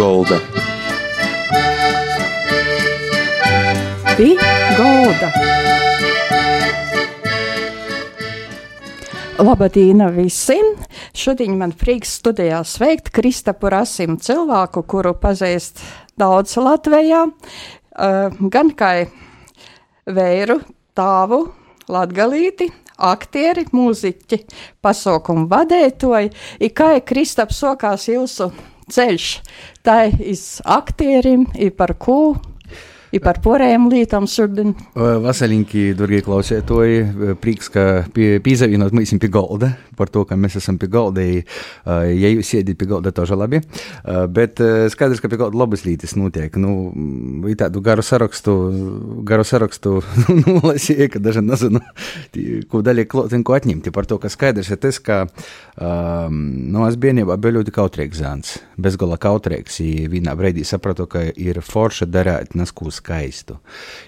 golda. Pie golda. Labdien visiem! Šodien man prieks studijā sveikt Kristapu Rasim cilvēku, kuru pazīst daudz Latvijā, uh, gan kā vēru, tāvu, latgalīti, aktieri, mūziķi, pasaukumu vadētoji, ir kā Kristaps sokās jūsu ceļš, tā ir aktierim, ir par ko i par porējām lietām šodien. Vasaļinki, darbie klausētoji, prieks, ka pie, pīzavienot mēs pie galda, par to, ka mēs esam pie galda, ja jūs sēdit pie galda, to žalabi, bet skaidrs, ka pie galda labas lietas notiek, nu, i tādu garu sarakstu, garu sarakstu, nu, lasīja, ka daži nezinu, ko daļai klotin, ko atņemti, par to, ka skaidrs ir tas, ka, nu, es bērnībā biju ļoti kautrīgs zāns, bezgala kautrīgs, i vienā brīdī sapratu, ka ir forša darēt neskūs skaistu.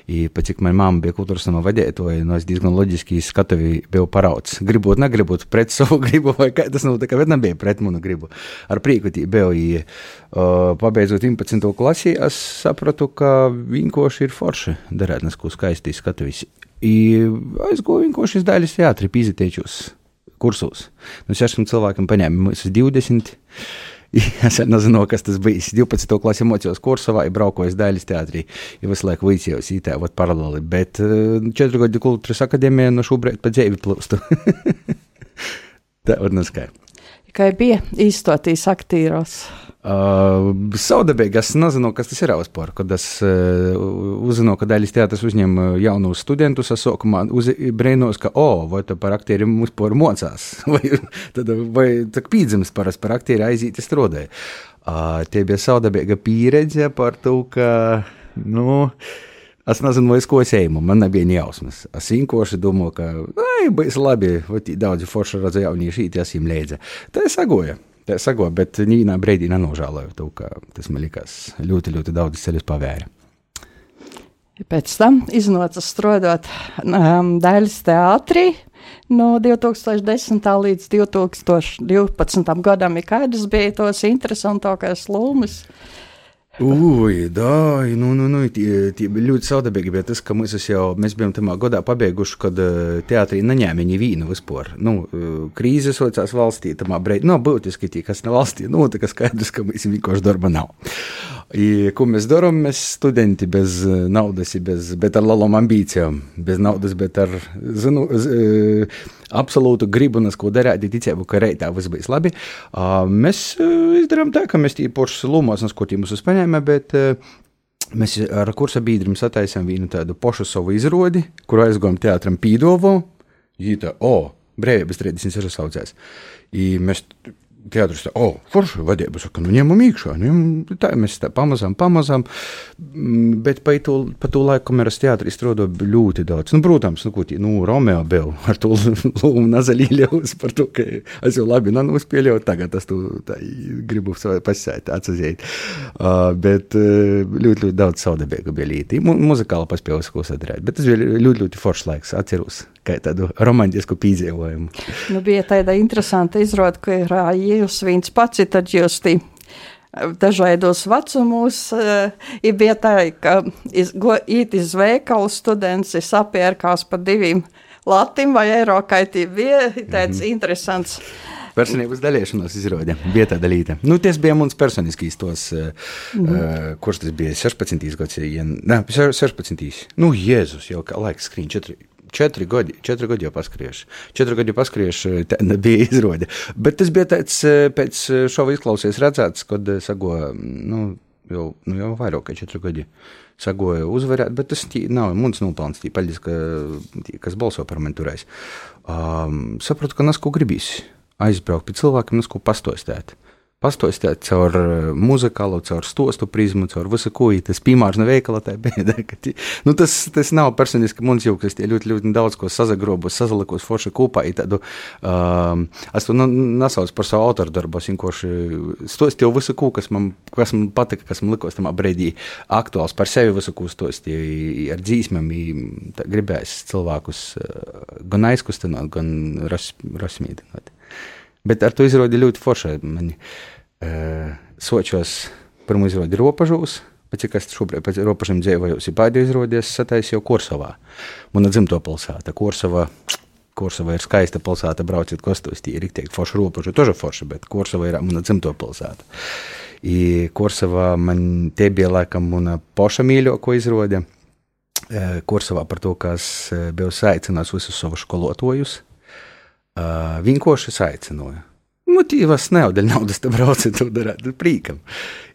I, pat cik manā mamma bija kultūras nama vadītāja, no es diezgan loģiski skatoju, biju parauts. Gribot, negribot pret savu gribu, vai kā tas notika, bet nebija pret manu gribu. Ar prieku biju, i, uh, pabeidzot 11. klasi, es sapratu, ka vienkārši ir forši darēt nesko skaisti skatojas. Es gāju vienkārši iz daļas teātri, pīzitēčus kursos. Nu, sešiem cilvēkiem paņēma mums 20. Es nezinu, kas tas bija. 12. klases mocījos kursavā, braukojos daļas teātrī, ja visu laiku vicījos ītā, vat paralēli. Bet 4 gadu kultūras akadēmijā no šobrīd pa dzīvi plūstu. Tā var neskaidrs. Kā bija īstoties aktīros? Uh, Saudabīgi es nezinu, kas tas ir vispār. Kad es uh, uzzināju, ka daļas teātris uzņem jaunus studentus, es sākumā brīnos, ka, o, oh, vai tu par aktieriem vispār mocās, vai, tad, vai tā pīdzemes parasti par aktieri aiziet strādāja. Uh, tie bija saudabīga pieredze par to, ka, nu, Es nezinu, vai es ko sēmu, man nebija jausmas. Es vienkārši domāju, ka, ai, būs labi, daudzi forši redz jaunieši, tas viņiem liedza. Tā es sagoju. Tā sago, bet nīnā brīdī nenožēloju to, ka tas man likās ļoti, ļoti daudz ceļus pavēra. Pēc tam iznāca strādāt um, daļas teātrī. No 2010. līdz 2012. gadam, kādas bija tos interesantākās lomas? Ui, da, nu, nu, nu, tie, tie bija ļoti saudabīgi, bet tas, ka mēs jau, mēs bijām tamā godā pabeiguši, kad teātrī neņēma nevienu vispār. Nu, krīzes ocās valstī, tamā breid, nu, būtiski tie, kas nav valstī, nu, tā kā skaidrs, ka mēs vienkārši darba nav. I, ko mēs darām? Mēs studenti bez naudas, bez, bet ar lielām ambīcijām. Bez naudas, bet ar, zinu, z, absolūtu gribu ko darīt, ticību, ka reitā viss būs labi. Mēs uh, izdarām tā, ka mēs tie poršas lūmos, ko tie mums uzpaņēma, bet mēs ar kursa biedriem sataisām vienu tādu pošu savu izrodi, kur aizgājām teātram Pīdovo, jīta, o, oh, brīvības 36 saucēs. I mēs teātris, oh, forši vadība, saka, nu ņemam iekšā, nu, tā mēs tā pamazām, pamazām, mm, bet pa to, pa to laiku kameras teātrī strādā ļoti daudz. Nu, protams, nu, ko tie, nu, Romeo bija ar to lūmu nazaļīļaus par to, ka es jau labi nanospēļoju, tagad es to tā, gribu pasēt, atsazīt. Uh, bet uh, ļoti, ļoti daudz saudabīgu bija lītī. Mu, muzikāli paspēju ko sadarīt, bet tas bija ļoti, ļoti foršs laiks, atceros kā tādu romantisku piedzīvojumu. Nu, bija tāda interesanta izrāde, ka ir jūs viens pats, tad jūs tī dažādos vecumos. Ir bija tā, ka īt iz veikalu students sapērkās par diviem latim vai eiro, tī bija tāds mm -hmm. interesants. Personības dalīšanās izrādē, bija tāda līnija. Nu, tas bija mums personiskīs tos, mm uh, kurš tas bija 16. gads, ja, ne, 16. Nu, Jēzus, jau kā laiks skrīn 4 četri gadi, četri gadi jau paskriešu. Četri gadi jau paskriešu, tā bija izrāde. Bet tas bija tāds pēc šova izklausies redzēts, kad sago, nu, jau, nu, jau vairāk kā četri gadi. Sagoja uzvarēt, bet tas tī, nav mans nopelns, tī paļģis, ka, tī, kas balso par mani turēs. Um, sapratu, ka nes ko gribīs aizbraukt pie cilvēkiem, nes ko pastostēt. Pastāstīt caur eh, muzikālo, caur stostu prizmu, caur visu, ko tas piemērs no veikala tā bēda. Nu, tas, tas nav personiski mums jau, kas tie ļoti, ļoti daudz ko sazagrobos, sazalikos forši kopā. Tādu, um, es to nu, nesaucu par savu autoru darbu, es vienkārši stostīju visu, ko, kas man, kas man patika, kas man likos tamā brīdī aktuāls par sevi visu, ko stostīju ar dzīsmēm, gribēs cilvēkus gan aizkustināt, gan rasmīdināt. Bet ar to izrādi ļoti forši. Mani, uh, sočos Pirmo izrādi robežos, bet cik es šobrīd pēc robežiem dzīvoju, ir pēdējo izrādi, es sataisīju Korsavā. Mana dzimto pilsēta, Korsava. Korsava ir skaista pilsēta, brauciet kostos, tie ir rīktīgi forši robežu, toža forši, bet Korsava ir mana dzimto pilsēta. I Korsavā man te bija laikam mana poša mīļāko izrādi. Korsavā par to, kas bija saicināts visus savus skolotājus. Vienkārši saicināja motīvas nav, dēļ naudas te brauciet, to darāt prīkam.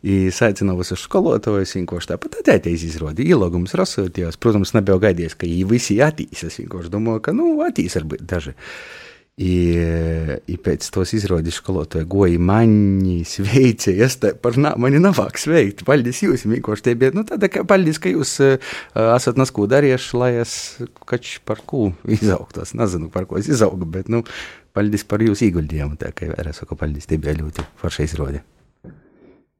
I saicināju visus skolotājus, vienkārši tāpat atēties izrādi, ielogums rasotījās. Protams, nebija gaidījies, ka viņi visi atīs. Es vienkārši domāju, ka, nu, atīs varbūt daži. I, I pēc tos izrādes skolotāji goja mani, sveicēja, es te par nā, mani navāk sveikt, paldies jūs, vienkārši te bija, nu, tāda, ka paldies, ka jūs uh, esat nas ko darījuši, lai es kač par ko izaugtos, nezinu, par ko es izaugu, bet, nu, paldies par jūsu ieguldījumu. Tā kā es saku, paldies, tie bija ļoti forši izrādi.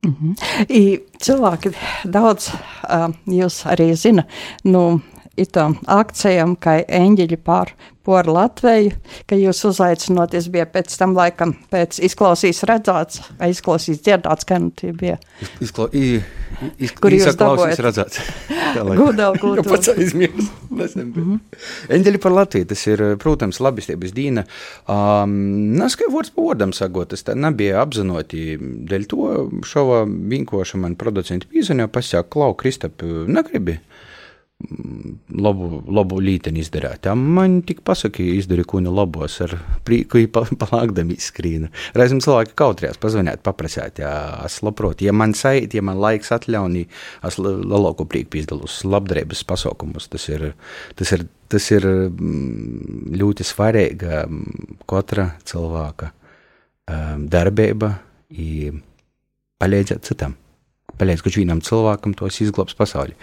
Mm -hmm. I cilvēki daudz, uh, jūs arī zina, nu, itām akcijām, kā eņģeļi pār poru Latviju, ka jūs uzaicinoties bija pēc tam laikam, pēc izklausīs redzēts, vai izklausīs dzirdāts, ka nu tie bija. Izkla, i, iz, Kur jūs dabūjat? redzēts. Gudel kultūra. Jā, pats aizmirst. Mm -hmm. Eņģeļi par Latviju, tas ir, protams, labistības dīna. Um, Neskai vārds pa vārdam sagot, tas tā nebija apzinoti. Dēļ to šova vinkoša man producenti pīzaņo pasāk, Klau, Kristap, negribi labu, labu līteni izdarīt. Man tik pasaka, izdari ko ne labos ar prieku, palākdami izskrīna. Reizēm cilvēki kautrējās pazvanīt, paprasēt, jā, es labprotu, ja man sait, ja man laiks atļaunī, es lielāko prieku piedalus labdarības pasaukumus. Tas ir, tas ir, tas ir mm, ļoti svarīga mm, katra cilvēka darbība, palīdzēt citam paļaujas, ka vienam cilvēkam tos izglābs pasauli.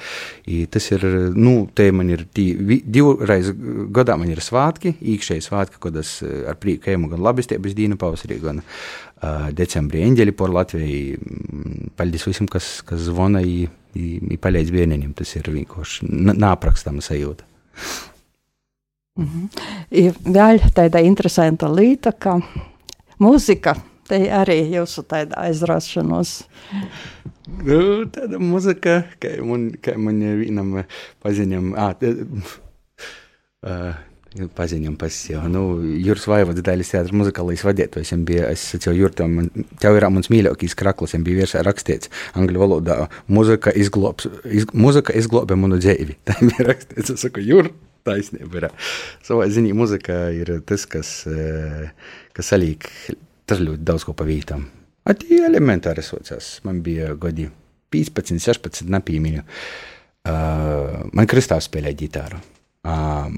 I tas ir, nu, te man ir divreiz gadā man ir svētki, īkšēji svētki, kad es eh, ar prieku ejmu gan labestības dīnu pavasarī, gan uh, decembrī eņģeļi por Latviju. Mm, paldies visiem, kas, kas zvana i, i, i paļaujas vieniem. Tas ir vienkārši nāprakstama sajūta. Mm -hmm. Ir vēl tāda interesanta lieta, ka mūzika Te arī jūsu aizraušanos. Nu, tāda muzika, kā man, kā man vienam paziņam, ah, uh, paziņam pas jau, nu, Juris Vaivods daļas teātra muzikālais vadītājs, viņam bija, es sacīju Jurtam, man, tev ir mans mīļākais kraklis, viņam bija virsā rakstīts angļu valodā, muzika izglobs, iz, muzika izglobē manu dzēvi. Tā bija rakstīts, es saku, Jur, taisnība ir. Savā ziņā muzika ir tas, kas, kas salīk tas ļoti daudz ko pavītam. Tie elementāri sociāls. Man bija gadi 15, 16, nepīmiņu. Uh, man Kristāvs spēlēja ģitāru. Um,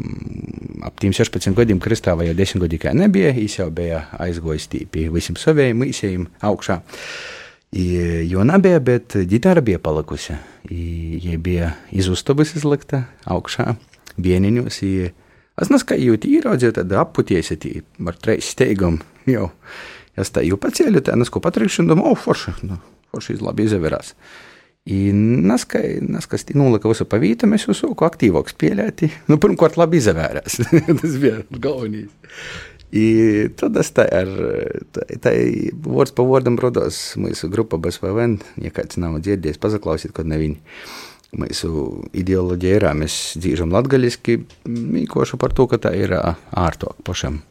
ap tiem 16 gadiem Kristāvā jau 10 gadi kā nebija. Viņš jau bija aizgojis pie visiem saviem mīsiem augšā. I, jo nebija, bet ģitāra bija palikusi. Viņa bija iz uztubas izlikta augšā, bieniņos. Es neskaitīju, īraudzēju, tad apputies ar trīs steigumu jau. Es tā jau pacēlu, tā nesko patrikšu, un domāju, o, forši, nu, forši labi izavērās. I naskai, naskas nolika visu pa vītam, es jau sāku aktīvāk spēlēt. Nu, pirmkārt, labi izavērās. Tas bija galvenais. I tad es tā ar, tā, tā vārds pa vārdam rodos mūsu grupa BSVN, ja kāds nav dzirdējis, pazaklausīt, kad ne viņi. Mūsu ideoloģija ir, mēs dzīvojam latgaļiski, mīkoši par to, ka tā ir ārtāk pašam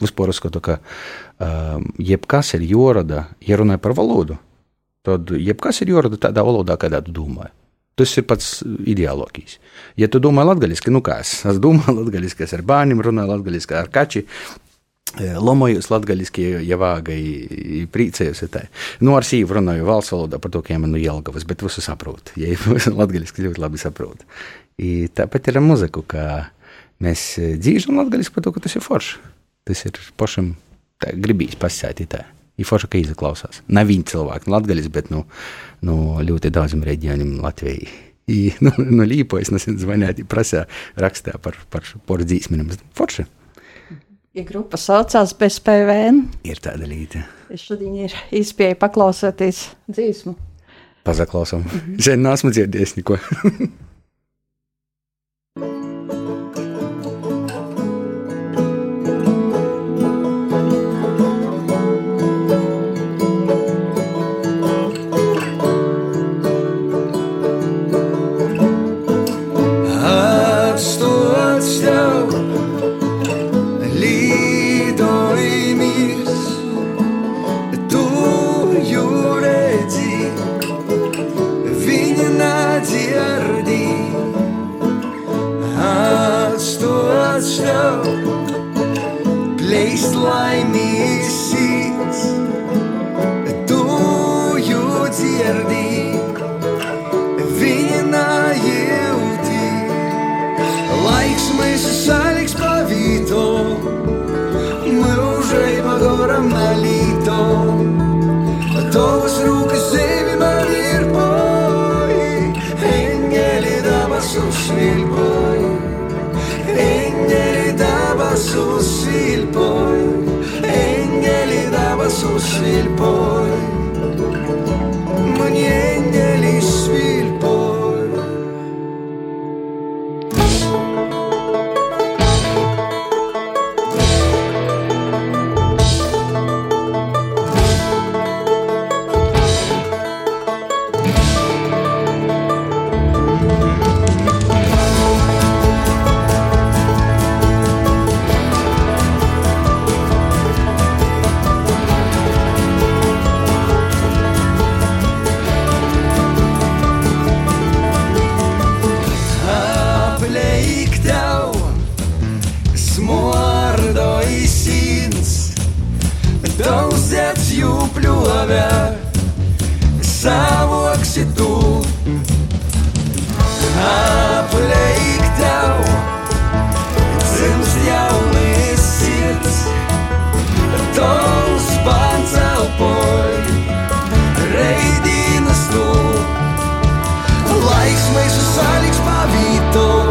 vispār uzskatu, ka um, jebkas ir jārada, ja runāja par valodu, tad jebkas ir jārada tādā valodā, kādā tu domā. Tas ir pats ideālākais. Ja tu domā latviešu, nu kā es, es domāju latviešu, es ar bērniem runāju latviešu, ar kači. E, lomojos latviešu, ja vāgai priecājos. Nu, ar sīvu runāju valsts valodā par to, ka man ir Jelgavas, bet visu saprotu. Ja latviešu ļoti labi saprotu. I tāpat ir ar muziku, ka mēs dzīvojam latviešu par to, ka tas ir forši tas ir pašam gribīs pasēt. Tā. Ir forši, ka izklausās. Ne viņi cilvēki, nu, latgaļas, bet nu, nu, ļoti daudziem reģioniem Latvijai. I, nu, nu, līpojas, nesen zvanīja, prasīja, rakstā par, par, par dzīsminam. Forši. Ja grupa saucās bez PVN, ir tāda līnija. Šodien ir iespēja paklausīties dzīsmu. Pazaklausām. Mm -hmm. Zinu, nesmu dzirdējis neko. susil boy, engeli daba susil boy. Smordo įsins, tausėts jų pliuovę, savo aksitų. Apleik tev, dzims jaunas sirds, taus pancelpoj, reidinas tu. Laiks mūsu saliks pavītom,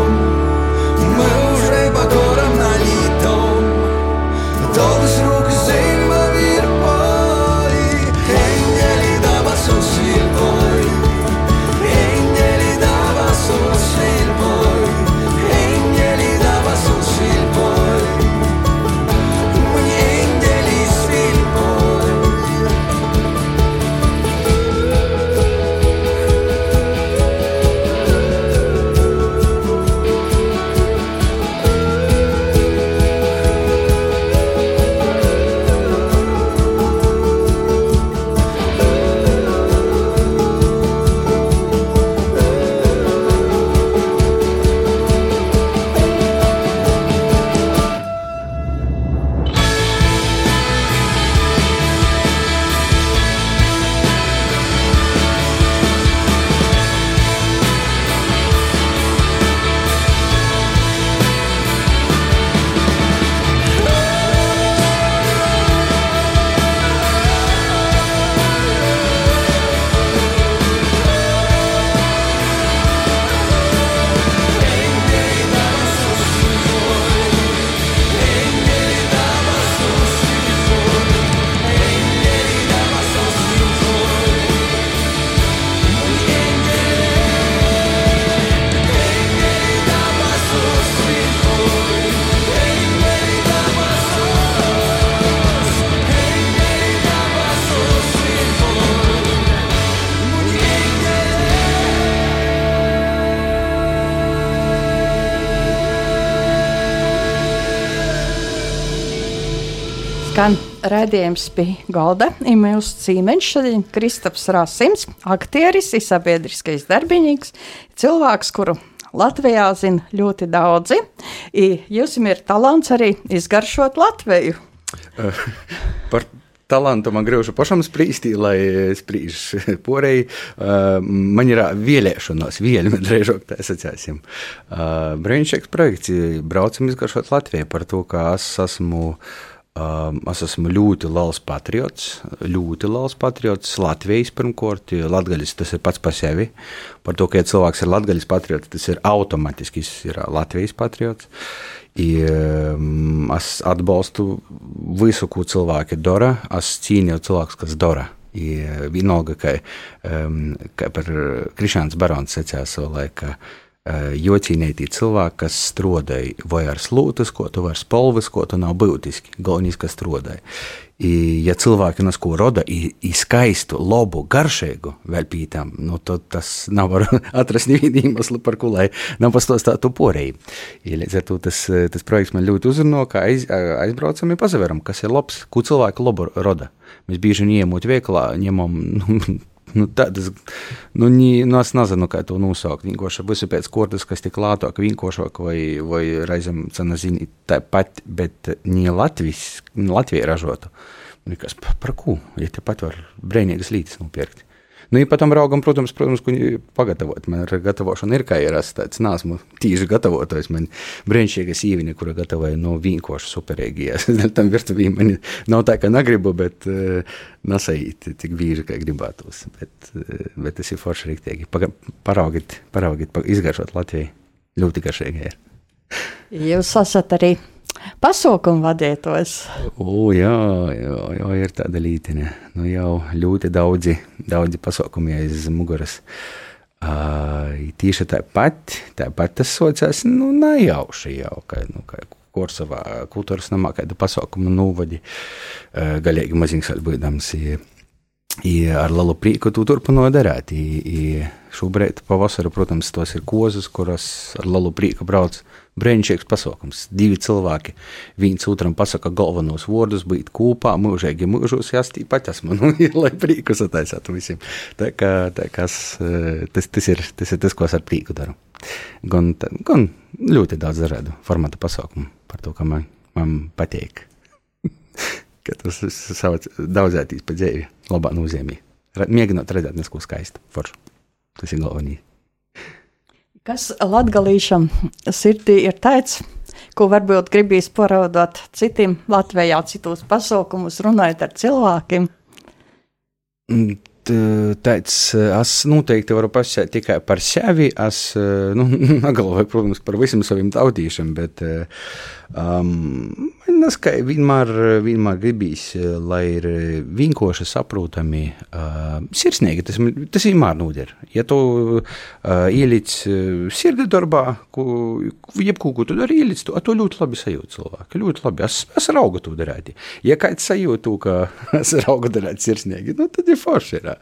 Redzējums pie galda. Imants Cīmeņš, šodien Kristaps Rasims, aktieris, sabiedriskais darbinīgs, cilvēks, kuru Latvijā zina ļoti daudzi. I Jums ir talants arī izgaršot Latviju. Par talantu man gribētu pašam spriestī, lai spriež porēji. Uh, man ir vēlēšanās, vēlme drēžāk tā sacēsim. Uh, Brīnišķīgs projekts, braucam izgaršot Latviju par to, kā es esmu. Um, es esmu ļoti liels patriots, ļoti liels patriots Latvijas pirmkārt. Latvijas tas ir pats par sevi. Par to, ka ja cilvēks ir Latvijas patriots, tas ir automātiski ir Latvijas patriots. I, um, es atbalstu visu, ko cilvēki dara. Es cīnīju cilvēkus, kas dara. I, vienalga, ka, um, ka par Krišāns Barons secēja savu laiku jocīnētī cilvēki, kas strādāja vai ar slūtas, ko tu vari spolvis, ko tu nav būtiski. Galvenais, kas strādāja. I, ja cilvēki no ko roda i, i skaistu, labu, garšīgu vēl pītām, nu, tad tas nav var atrast nevienu iemeslu, par ko lai nav pastāstītu porēji. Līdz ar to tas, tas projekts man ļoti uzrunā, ka aiz, aizbraucam un pazaveram, kas ir labs, ko cilvēki labu roda. Mēs bieži ņemot veikalā, ņemam nu, Nu, tādas, nu, nī, nu, es nezinu, kā to nosaukt. Vienkārši būs pēc kortas, kas tik lētāk, vienkāršāk, vai, vai reizēm cena zina tāpat, bet nie Latvijas, Latvijai ražotu. Nekas par, par ko? Ja tepat var brīvīgas līdzes nopirkt. Nu, ja patam raugam, protams, protams ko pagatavot. Man ar gatavošanu ir kā ierast tāds, nesmu tīši gatavotājs. Man brīnišķīga sīvina, kura gatavoja no vienkārši superīgijas. Tam virtuvī man nav tā, ka negribu, bet uh, nesait tik bieži, kā gribētos. Bet, uh, bet tas ir forši rīktīgi. Paraugiet, paraugiet, izgaršot Latviju. Ļoti garšīgi ir. Jūs esat arī pasaukumu vadītājs. Jā, jā, jā, ir tāda līnija. Nu, jau ļoti daudzi, daudzi pasaukumi aiz muguras. Uh, tieši tāpat, tāpat tas saucās, nu, nejauši jau, ka, nu, ka Korsavā kultūras namā kādu pasaukumu nuvadi, uh, galīgi maziņš būdams. I ar lielu prieku tu turpināji darīt. Šobrīd, pavasarī, protams, tos ir kozas, kuras ar lielu prieku brauc brīnišķīgs pasākums. Divi cilvēki viens otram pasaka galvenos vārdus, būt kopā, mūžīgi mūžos, jā, tīpat esmu, nu, lai prieku sataisātu visiem. Tā kā, tā kā eh, tas, tas, ir, tas ir tas, ko es ar prieku daru. Gan, gan ļoti daudz dažādu formātu pasākumu par to, ka man, man patīk. ka tas savs daudzētīs pa dzīvi, labā nozīmī. Mēģinot redzēt nesko skaistu, foršu. Tas ir galvenais. Kas latgalīšam sirdī ir tāds, ko varbūt gribīs paraudot citiem Latvijā, citos pasaukumus, runājot ar cilvēkiem? Mm, tāds es noteikti varu pasakāt tikai par sevi. Es nu, negalvoju, protams, par visiem saviem tautīšiem, bet um, man kā vienmēr, vienmēr gribīs, lai ir vienkārši saprotami, uh, sirsnīgi. Tas, tas vienmēr noder. Ja tu uh, ieliec sirdi darbā, ko, jebko, ko tu dari, ieliec to, to ļoti labi sajūt cilvēki. Ļoti labi. Es, es raugu to darīt. Ja kāds sajūtu, ka es raugu darīt sirsnīgi, nu, tad ir forši. Ir.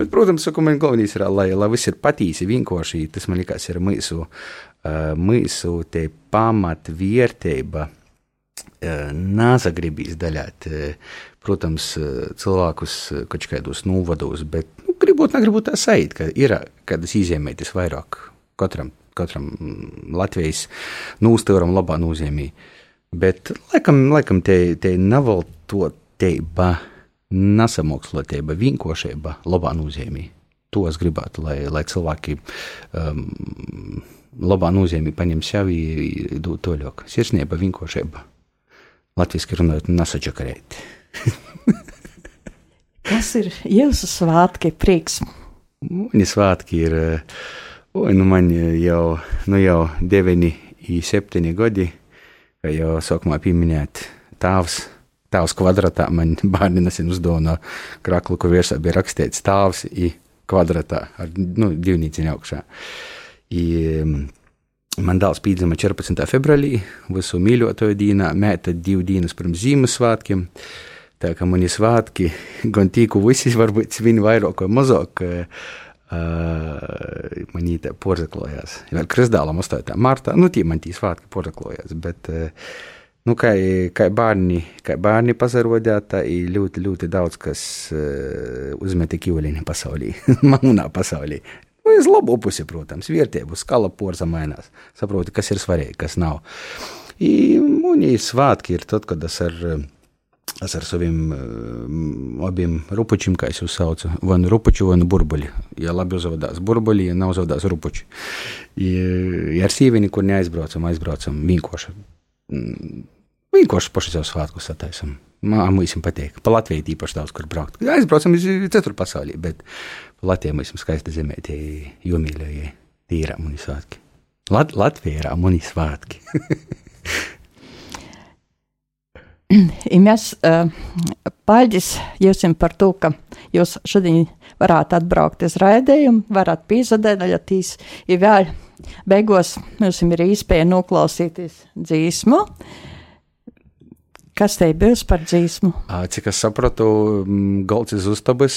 Bet, protams, ko man galvenais ir, lai, lai viss ir patīsi, vienkārši tas man liekas ir mūsu, uh, mūsu te pamatvērtība nesagribīs daļāt, protams, cilvēkus kaut kādos novados, bet nu, gribot, negribot tā sajūt, ka ir kādas izņēmētas vairāk katram, katram Latvijas nūstūram labā nozīmē. Bet laikam, laikam te, te navaltotība, nesamokslotība, vienkāršība labā nozīmē. To es gribētu, lai, lai cilvēki um, labā nozīmē paņem sevi, dod to ļok. Sirsnība, vienkāršība. Latvijasiski runājot, nesačakarēt. Kas ir jūsu svētki, prieks? Mani svētki ir, oi, nu man jau, nu jau 9, 7 gadi, kā jau sākumā pieminēt, tēvs. Tēvs kvadratā man bērni nesen uzdāvināja kraklu, kur virsā bija rakstīts tēvs i kvadratā ar nu, divnīciņu augšā. I, Man dēls piedzima 14. februārī, visu mīļotāju dienā, mēta divas dienas pirms Ziemassvētkiem. Tā kā mani svētki, gan tīku visi, varbūt viņi vairāk vai mazāk, uh, man īstenībā porzaklojās. Vēl kristālam 8. martā, nu tie man tie svētki porzaklojās, bet, uh, nu, kā, kā bērni, kā bērni pazarodē, tā ir ļoti, ļoti daudz, kas uh, uzmeta kīvuliņu pasaulī, manā pasaulī. Nu, uz labo pusi, protams, vērtību skala porza mainās. Saproti, kas ir svarīgi, kas nav. Un svētki ir tad, kad es ar, es ar saviem um, abiem rupučiem, kā es jūs saucu, vai nu rupuču, vai nu burbuļi. Ja labi uzvedās burbuļi, ja nav uzvedās rupuči. Ja ar sīveni, kur neaizbraucam, aizbraucam vienkārši. Mm, vienkārši paši sev svētkus sataisam. Visiem patīk. Pa Latviju īpaši daudz kur braukt. Aizbraucam uz citur pasaulī, bet Latvijā mums ir skaista zemē, tie jomīļie, tie ir amuni svētki. Lat Latvija ir amuni svētki. Mēs uh, paļģis jums par to, ka jūs šodien varētu atbraukt uz raidījumu, varat pīzadēļatīs, ja vēl beigos mums ir īspēja noklausīties dzīsmu. Uh, Kas te būs par dzīsmu? Cik es sapratu, Golds iz uztabas,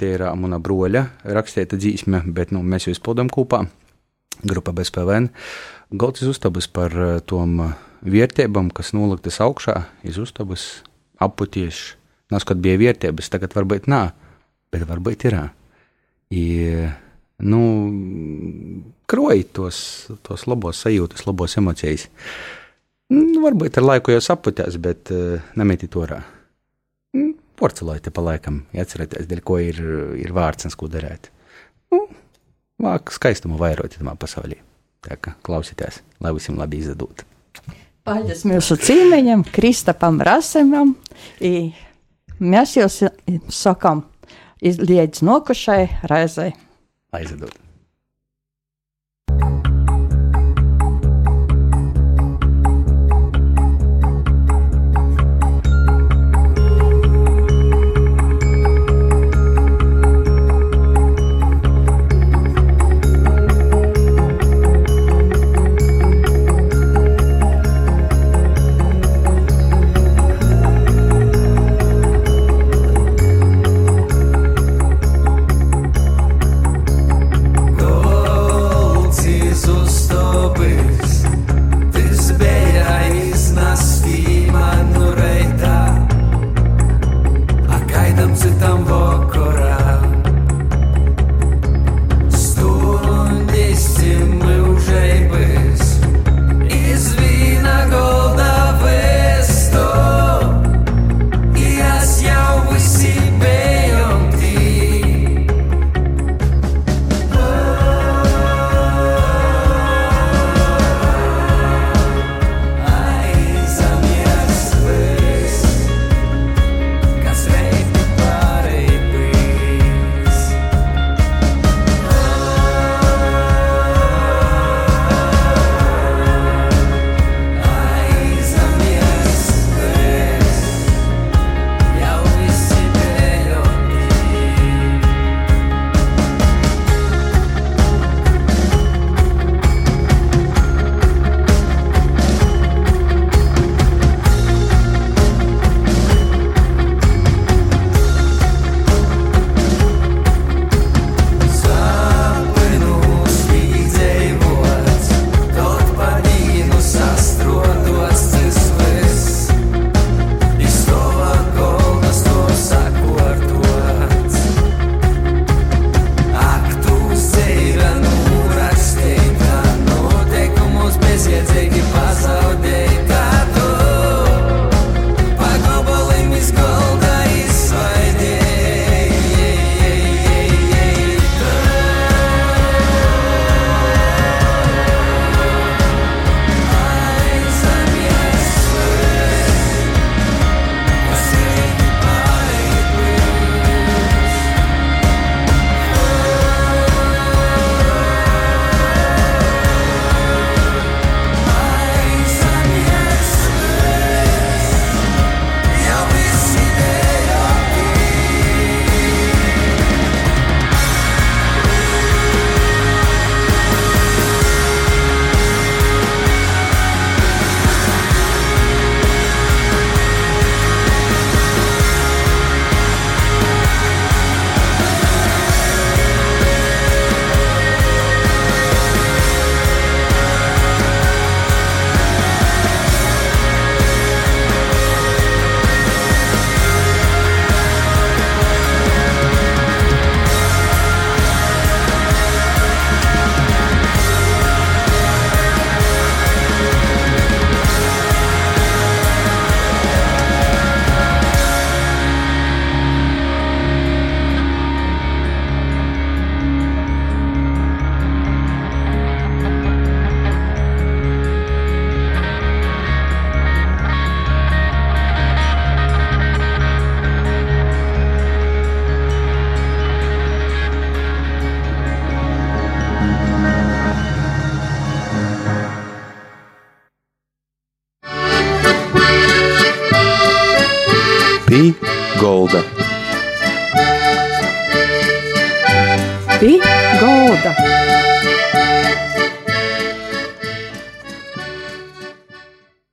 tie ir mana broļa rakstīta dzīsme, bet nu, mēs jau izpildām kopā, grupa bez PVN. Golds iz uztabas par tom vietībām, kas noliktas augšā, iz uztabas aputieši. Nav skat bija vietības, tagad varbūt nā, bet varbūt ir. I, nu, kroji tos, tos labos sajūtas, labos emocijas. Nu, varbūt ar laiku jau saputās, bet uh, nemeti to rā. Nu, Porcelāti pa laikam, atcerieties, dēļ ko ir, ir vārds un ko darīt. Nu, vāk skaistumu vairot tamā pasaulī. Tā kā klausieties, lai visiem labi izdod. Paldies mūsu cīmeņam, Kristapam Rasemam. I mēs jūs sakam, līdz nokušai reizei. Aizdod. Pī